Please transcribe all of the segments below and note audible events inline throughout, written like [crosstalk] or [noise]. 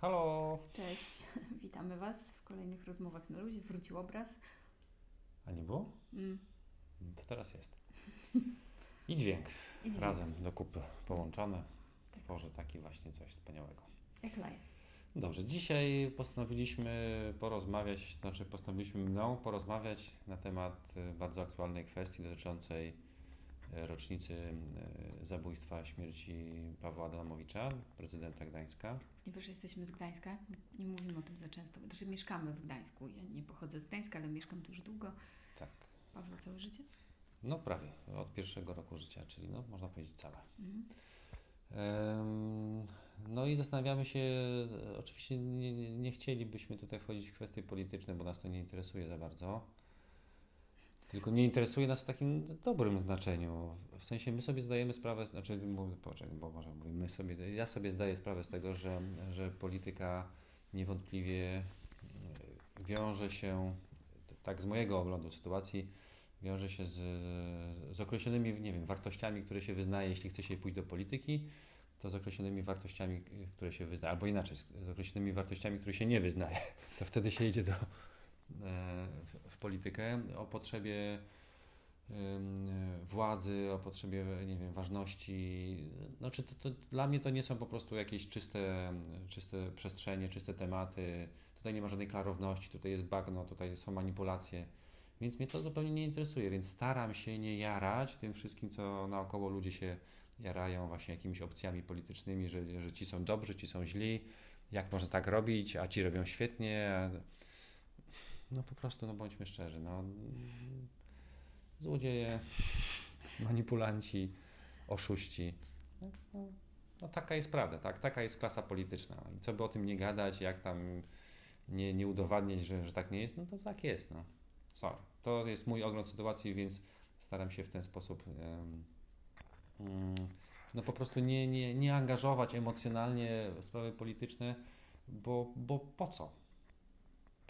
Halo! Cześć, [laughs] witamy Was w kolejnych rozmowach na luzie. Wrócił obraz. A nie było? Mm. To teraz jest. I dźwięk. I dźwięk. Razem do kupy połączone. Tworzy taki właśnie coś wspaniałego. Jak live. Dobrze, dzisiaj postanowiliśmy porozmawiać, znaczy postanowiliśmy mną porozmawiać na temat y, bardzo aktualnej kwestii dotyczącej rocznicy y, zabójstwa śmierci Pawła Adamowicza, prezydenta Gdańska. Nie wiesz, że jesteśmy z Gdańska? Nie mówimy o tym za często. Znaczy mieszkamy w Gdańsku. Ja nie pochodzę z Gdańska, ale mieszkam tu już długo. Tak. Paweł całe życie? No prawie, od pierwszego roku życia, czyli no, można powiedzieć całe. Mhm. No i zastanawiamy się, e, oczywiście nie- nie chcielibyśmy tutaj wchodzić w kwestie polityczne, bo nas to nie interesuje za bardzo. Tylko nie interesuje nas w takim dobrym znaczeniu. W sensie my sobie zdajemy sprawę, znaczy poczekaj, bo może my sobie, ja sobie zdaję sprawę z tego, że, że polityka niewątpliwie e, wiąże się, tak z mojego oglądu sytuacji, wiąże się z, z określonymi, nie wiem, wartościami, które się wyznaje, jeśli chce się pójść do polityki, to z określonymi wartościami, które się wyznaje, albo inaczej, z określonymi wartościami, które się nie wyznaje, to wtedy się idzie do, w, politykę o potrzebie władzy, o potrzebie, nie wiem, ważności. Znaczy, to, to, dla mnie to nie są po prostu jakieś czyste, czyste przestrzenie, czyste tematy. Tutaj nie ma żadnej klarowności, tutaj jest bagno, tutaj są manipulacje. Więc mnie to zupełnie nie interesuje, więc staram się nie jarać tym wszystkim, co naokoło ludzie się jarają właśnie jakimiś opcjami politycznymi, że, że ci są dobrzy, ci są źli, jak można tak robić, a ci robią świetnie. A... No po prostu, no bądźmy szczerzy, no złodzieje, manipulanci, oszuści. No, no, no taka jest prawda, tak? Taka jest klasa polityczna. I co by o tym nie gadać, jak tam nie, nie udowadniać, że, że tak nie jest, no to tak jest, no. Sorry. To jest mój ogląd sytuacji, więc staram się w ten sposób em, mm, no po prostu nie, nie, nie angażować emocjonalnie w sprawy polityczne, bo, bo po co?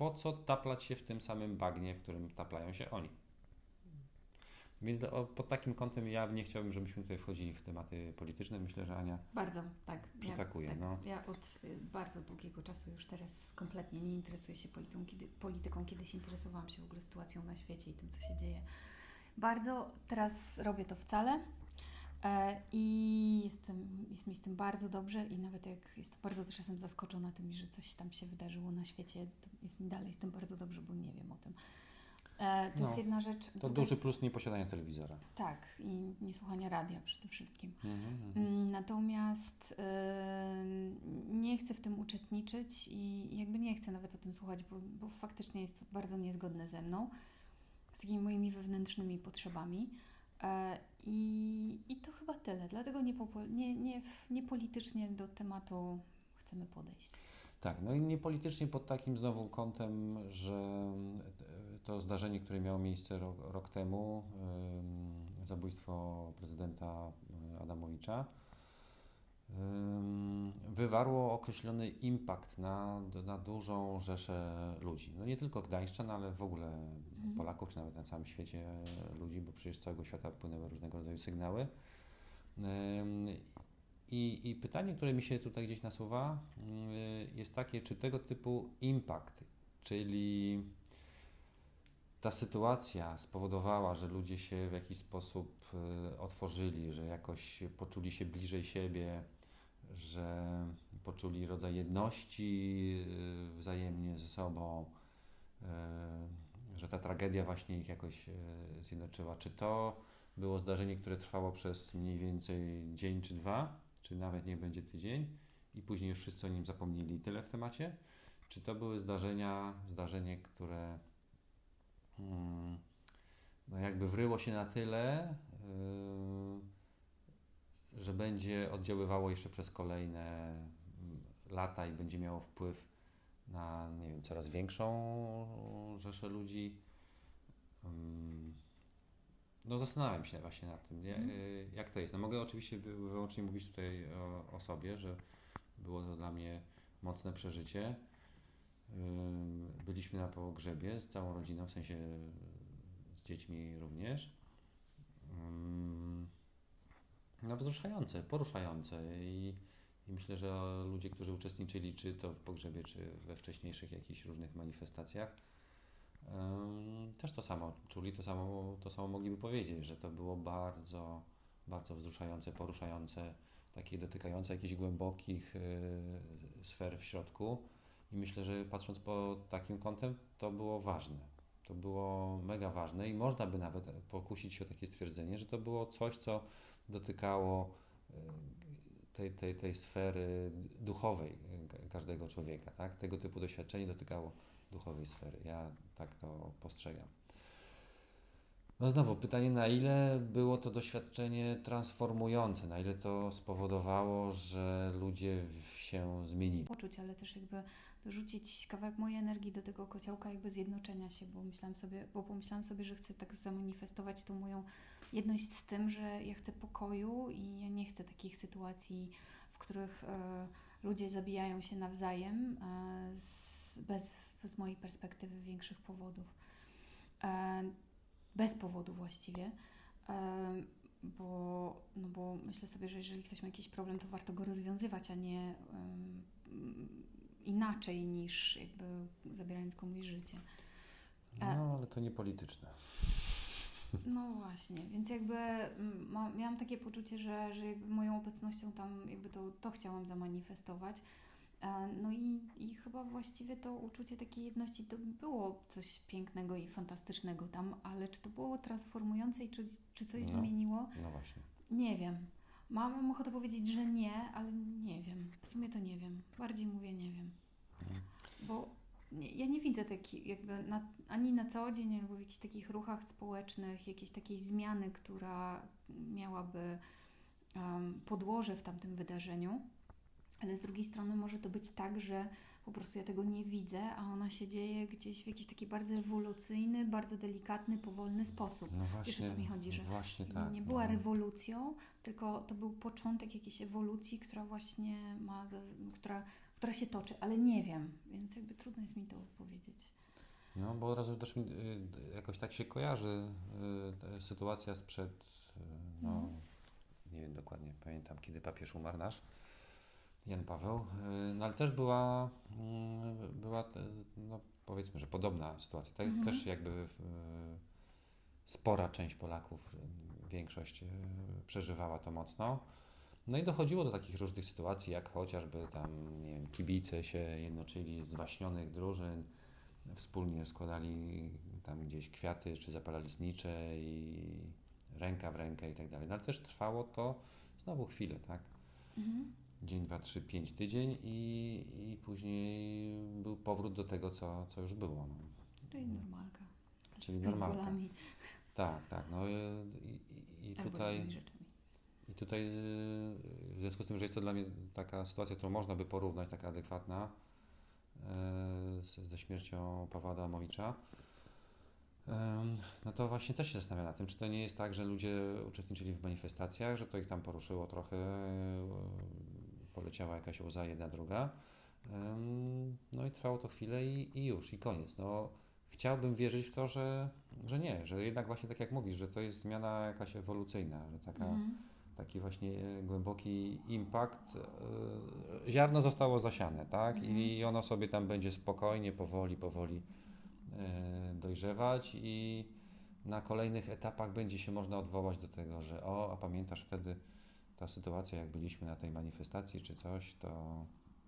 Po co taplać się w tym samym bagnie, w którym taplają się oni? Więc do, o, pod takim kątem ja nie chciałbym, żebyśmy tutaj wchodzili w tematy polityczne. Myślę, że Ania Bardzo, tak. Przytakuje, ja, tak. no. Ja od y, bardzo długiego czasu już teraz kompletnie nie interesuję się polityką, kiedy, polityką. Kiedyś interesowałam się w ogóle sytuacją na świecie i tym, co się dzieje. Bardzo teraz robię to wcale. E, I jestem, jest mi z tym bardzo dobrze i nawet jak jestem bardzo też czasem zaskoczona tym, że coś tam się wydarzyło na świecie, to jest mi dalej z tym bardzo dobrze, bo nie wiem o tym. E, to No, jest jedna rzecz. to duży jest- plus nieposiadania telewizora. Tak, i niesłuchania radia przede wszystkim. Mhm, mhm. Mm, Natomiast y, nie chcę w tym uczestniczyć i jakby nie chcę nawet o tym słuchać, bo, bo faktycznie jest to bardzo niezgodne ze mną, z takimi moimi wewnętrznymi potrzebami. E, I, I to chyba tyle. Dlatego nie, nie, nie, nie politycznie do tematu chcemy podejść. Tak, no i niepolitycznie pod takim znowu kątem, że e, to zdarzenie, które miało miejsce rok, rok temu, zabójstwo prezydenta y, Adamowicza, wywarło określony impact na, na dużą rzeszę ludzi. No nie tylko Gdańszczan, ale w ogóle Mhm. Polaków, czy nawet na całym świecie ludzi, bo przecież z całego świata płynęły różnego rodzaju sygnały. I, I pytanie, które mi się tutaj gdzieś nasuwa, y, jest takie, czy tego typu impact, czyli ta sytuacja spowodowała, że ludzie się w jakiś sposób y, otworzyli, że jakoś poczuli się bliżej siebie, że poczuli rodzaj jedności y, wzajemnie ze sobą, y, że ta tragedia właśnie ich jakoś y, zjednoczyła. Czy to było zdarzenie, które trwało przez mniej więcej dzień czy dwa, czy nawet nie będzie tydzień i później już wszyscy o nim zapomnieli tyle w temacie? Czy to były zdarzenia, zdarzenie, które mm, no jakby wryło się na tyle, yy, że będzie oddziaływało jeszcze przez kolejne mm, lata i będzie miało wpływ na, nie wiem, coraz większą rzeszę ludzi. Ym, No zastanawiam się właśnie nad tym? Mhm. Y, jak to jest. No mogę oczywiście wy- wyłącznie mówić tutaj o, o sobie, że było to dla mnie mocne przeżycie. Ym, Byliśmy na pogrzebie z całą rodziną, w sensie z dziećmi również. No wzruszające, poruszające i, I myślę, że ludzie, którzy uczestniczyli, czy to w pogrzebie, czy we wcześniejszych jakichś różnych manifestacjach, też to samo czuli, to samo, to samo mogliby powiedzieć, że to było bardzo, bardzo wzruszające, poruszające, takie dotykające jakichś głębokich y, sfer w środku. I myślę, że patrząc pod takim kątem, to było ważne. To było mega ważne i można by nawet pokusić się o takie stwierdzenie, że to było coś, co dotykało y, tej, tej, tej sfery duchowej każdego człowieka. Tak? Tego typu doświadczenie dotykało duchowej sfery. Ja tak to postrzegam. No znowu pytanie, na ile było to doświadczenie transformujące, na ile to spowodowało, że ludzie się zmienili. Poczuć, ale też jakby dorzucić kawałek mojej energii do tego kociołka jakby zjednoczenia się, bo myślałam sobie, bo pomyślałam sobie, że chcę tak zamanifestować tą moją jedność z tym, że ja chcę pokoju i ja nie chcę takich sytuacji, w których e, ludzie zabijają się nawzajem e, z, bez z mojej perspektywy większych powodów. E, bez powodu właściwie, bo, no bo myślę sobie, że jeżeli ktoś ma jakiś problem, to warto go rozwiązywać, a nie inaczej niż jakby zabierając komuś życie. No, ale to nie polityczne. No właśnie, więc jakby ma, miałam takie poczucie, że, że jakby moją obecnością tam jakby to, to chciałam zamanifestować. E, no i, i chyba właściwie to uczucie takiej jedności to było coś pięknego i fantastycznego tam, ale czy to było transformujące i czy, czy coś no, zmieniło? No właśnie. Nie wiem. Mam ochotę powiedzieć, że nie, ale nie wiem. W sumie to nie wiem. Bardziej mówię nie wiem. Mhm. Bo nie, ja nie widzę takiej jakby na, ani na co dzień, albo w jakichś takich ruchach społecznych, jakiejś takiej zmiany, która miałaby um, podłoże w tamtym wydarzeniu ale z drugiej strony może to być tak, że po prostu ja tego nie widzę, a ona się dzieje gdzieś w jakiś taki bardzo ewolucyjny, bardzo delikatny, powolny sposób. No właśnie, Wiesz o co mi chodzi, że właśnie tak, nie była no. rewolucją, tylko to był początek jakiejś ewolucji, która właśnie ma, która, która się toczy, ale nie wiem, więc jakby trudno jest mi to powiedzieć. No, bo od razu też mi y, jakoś tak się kojarzy y, sytuacja sprzed, y, no, no, nie wiem dokładnie, pamiętam, kiedy papież umarł nasz, Jan Paweł, y, no ale też była, mm, była no powiedzmy, że podobna sytuacja. Tak? Mhm. Też jakby spora część Polaków, większość przeżywała to mocno. No i dochodziło do takich różnych sytuacji, jak chociażby tam, nie wiem, kibice się jednoczyli z waśnionych drużyn, wspólnie składali tam gdzieś kwiaty, czy zapalali znicze i ręka w rękę i tak dalej. No ale też trwało to znowu chwilę, tak? Mhm dzień, dwa, trzy, pięć, tydzień i, i później był powrót do tego, co, co już było. No. Czyli normalka. Czyli normalka. Tak, tak. No i, i, i tutaj... I tutaj w związku z tym, że jest to dla mnie taka sytuacja, którą można by porównać, taka adekwatna e, ze śmiercią Pawła Adamowicza, no to właśnie też się zastanawiam na tym, czy to nie jest tak, że ludzie uczestniczyli w manifestacjach, że to ich tam poruszyło trochę, poleciała jakaś łza, jedna, druga. No i trwało to chwilę i, i już, i koniec. No, chciałbym wierzyć w to, że, że nie, że jednak właśnie tak jak mówisz, że to jest zmiana jakaś ewolucyjna, że taka, mm. Taki właśnie głęboki impact, e, ziarno zostało zasiane, tak? Mm. I ono sobie tam będzie spokojnie, powoli, powoli e, dojrzewać i na kolejnych etapach będzie się można odwołać do tego, że o, a pamiętasz wtedy ta sytuacja, jak byliśmy na tej manifestacji czy coś, to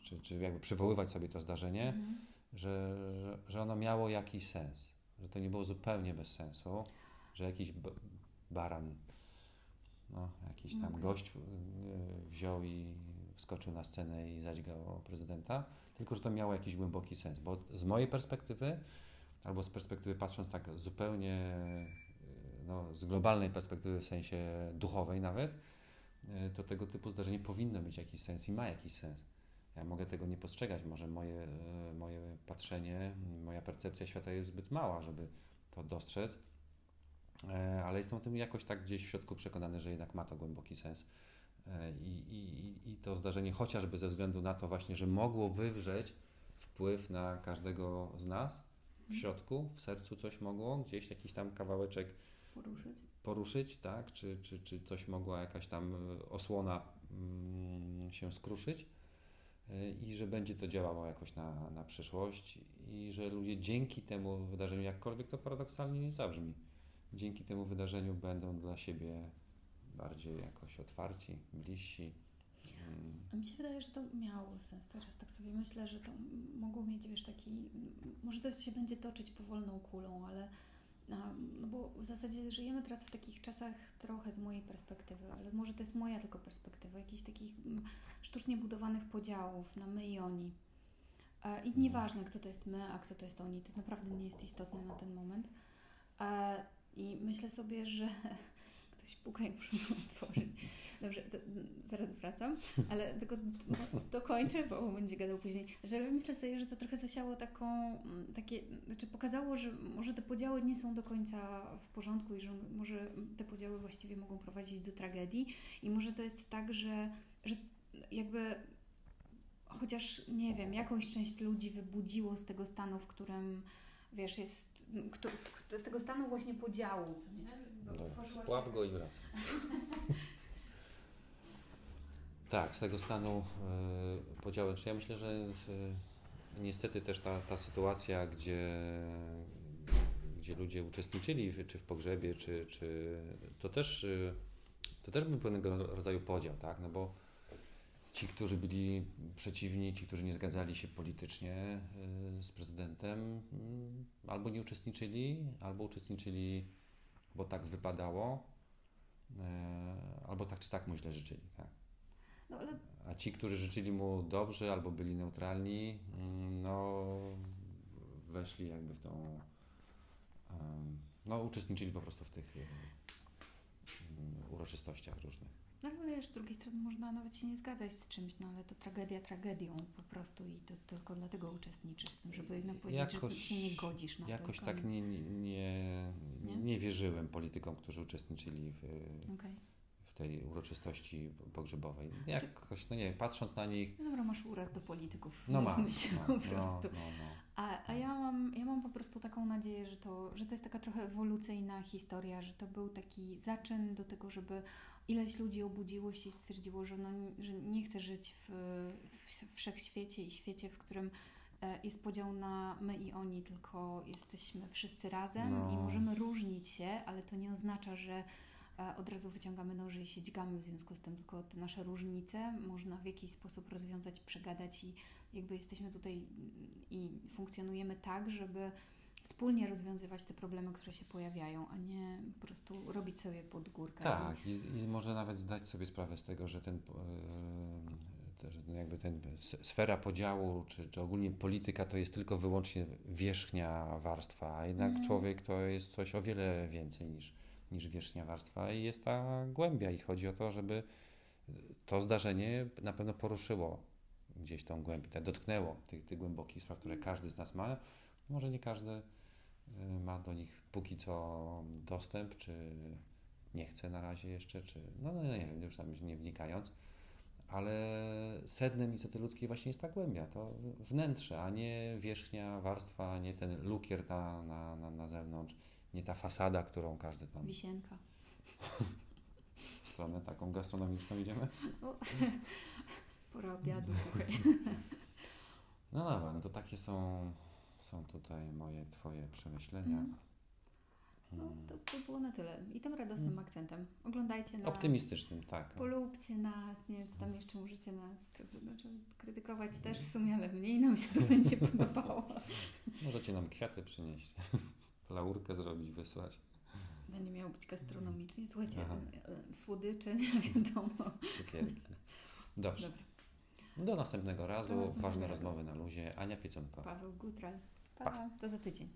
czy, czy jakby przywoływać sobie to zdarzenie, mhm. że, że, że ono miało jakiś sens, że to nie było zupełnie bez sensu, że jakiś baran, no, jakiś tam okay. gość y, wziął i wskoczył na scenę i zadźgał prezydenta, tylko że to miało jakiś głęboki sens, bo z mojej perspektywy, albo z perspektywy patrząc tak zupełnie y, no, z globalnej perspektywy, w sensie duchowej nawet, E, to tego typu zdarzenie powinno mieć jakiś sens i ma jakiś sens. Ja mogę tego nie postrzegać, może moje, e, moje patrzenie, moja percepcja świata jest zbyt mała, żeby to dostrzec, e, ale jestem o tym jakoś tak gdzieś w środku przekonany, że jednak ma to głęboki sens. I, i, I to zdarzenie, chociażby ze względu na to właśnie, że mogło wywrzeć wpływ na każdego z nas w mhm. środku, w sercu coś mogło, gdzieś jakiś tam kawałeczek poruszyć poruszyć, tak? Czy, czy, czy coś mogła jakaś tam e, osłona mm, się skruszyć i że będzie to działało jakoś na, na przyszłość i że ludzie dzięki temu wydarzeniu, jakkolwiek to paradoksalnie nie zabrzmi, dzięki temu wydarzeniu będą dla siebie bardziej jakoś otwarci, bliżsi. Mm. A mi się wydaje, że to miało sens. Teraz tak sobie myślę, że to mogło mieć, wiesz, taki, może to się będzie toczyć powolną kulą, ale no bo w zasadzie żyjemy teraz w takich czasach trochę z mojej perspektywy, ale może to jest moja tylko perspektywa, jakichś takich sztucznie budowanych podziałów na my i oni. I mhm. nieważne, kto to jest my, a kto to jest oni, to naprawdę nie jest istotne na ten moment. I myślę sobie, że [laughs] ktoś puka i muszę otworzyć. Dobrze, to zaraz wracam, ale [laughs] tylko dokończę, bo będzie gadał później. Że myślę sobie, że to trochę zasiało taką, takie, znaczy pokazało, że może te podziały nie są do końca w porządku i że może te podziały właściwie mogą prowadzić do tragedii i może to jest tak, że, że jakby chociaż nie wiem, jakąś część ludzi wybudziło z tego stanu, w którym wiesz, jest z tego stanu właśnie podziału, co nie? No, spław go i wraca. [laughs] tak, z tego stanu y, podziału. Czy ja myślę, że y, niestety też ta, ta sytuacja, gdzie, gdzie ludzie uczestniczyli w, czy w pogrzebie, czy, czy to też y, to też był pewnego rodzaju podział, tak? No bo ci, którzy byli przeciwni, ci, którzy nie zgadzali się politycznie z prezydentem, mm, albo nie uczestniczyli, albo uczestniczyli bo tak wypadało, e, albo tak czy tak mu źle życzyli. Tak? No, ale... A ci, którzy życzyli mu dobrze albo byli neutralni, mm, no weszli jakby w tą, no uczestniczyli po prostu w tych uroczystościach różnych. No ale wiesz, z drugiej strony można nawet się nie zgadzać z czymś, no ale to tragedia tragedią po prostu i to tylko dlatego uczestniczysz w tym, żeby jednak powiedzieć, jakoś, że się nie godzisz na jakoś to. Jakoś tak nie, nie, nie, nie, wierzyłem politykom, którzy uczestniczyli w, okay. w tej uroczystości pogrzebowej. Jakoś, no nie wiem, patrząc na nich... No dobra, masz uraz do polityków. No mam, się mam, po no, prostu. No, no, a, a ja, mam, ja mam po prostu taką nadzieję, że to, że to jest taka trochę ewolucyjna historia, że to był taki zaczyn do tego, żeby ileś ludzi obudziło się i stwierdziło, że, no, że nie chce żyć w, w wszechświecie i świecie, w którym e, jest podział na my i oni, tylko jesteśmy wszyscy razem no. i możemy różnić się, ale to nie oznacza, że od razu wyciągamy noże i się dźgamy w związku z tym, tylko te nasze różnice można w jakiś sposób rozwiązać, przegadać i jakby jesteśmy tutaj i funkcjonujemy tak, żeby wspólnie rozwiązywać te problemy, które się pojawiają, a nie po prostu robić sobie pod górkę. Tak, i, i może nawet zdać sobie sprawę z tego, że ten że jakby ten sfera podziału, czy, czy ogólnie polityka to jest tylko wyłącznie wierzchnia warstwa, a jednak mm. człowiek to jest coś o wiele więcej niż, niż wierzchnia warstwa i jest ta głębia. I chodzi o to, żeby to zdarzenie na pewno poruszyło gdzieś tą głębię, dotknęło tych, tych głębokich spraw, które każdy z nas ma. Może nie każdy Y, ma do nich póki co dostęp, czy nie chce na razie jeszcze, czy no, no nie wiem, już tam nie wnikając, ale sednem istoty ludzkiej właśnie jest ta głębia, to wnętrze, a nie wierzchnia warstwa, a nie ten lukier na, na, na, na zewnątrz, nie ta fasada, którą każdy tam... Wisienka. w stronę taką gastronomiczną idziemy? Pora obiadu, słuchaj. No dobra, no to takie są są tutaj moje, Twoje przemyślenia. Mm. No, to, to było na tyle. I tym radosnym mm. akcentem. Oglądajcie nas. Optymistycznym, tak. Polubcie nas, nie co tam jeszcze możecie nas trochę znaczy, krytykować też w sumie, ale mniej nam się to będzie [laughs] podobało. Możecie nam kwiaty przynieść, laurkę zrobić, wysłać. Będzie miało być gastronomicznie. Słuchajcie, Aha. E, słodycze, nie [laughs] wiadomo. Cukierki. Dobrze. Dobra. Do następnego razu. Do następnego Ważne razu. rozmowy na luzie. Ania Pieconko. Paweł Gutral. Pa. pa. Do za tydzień.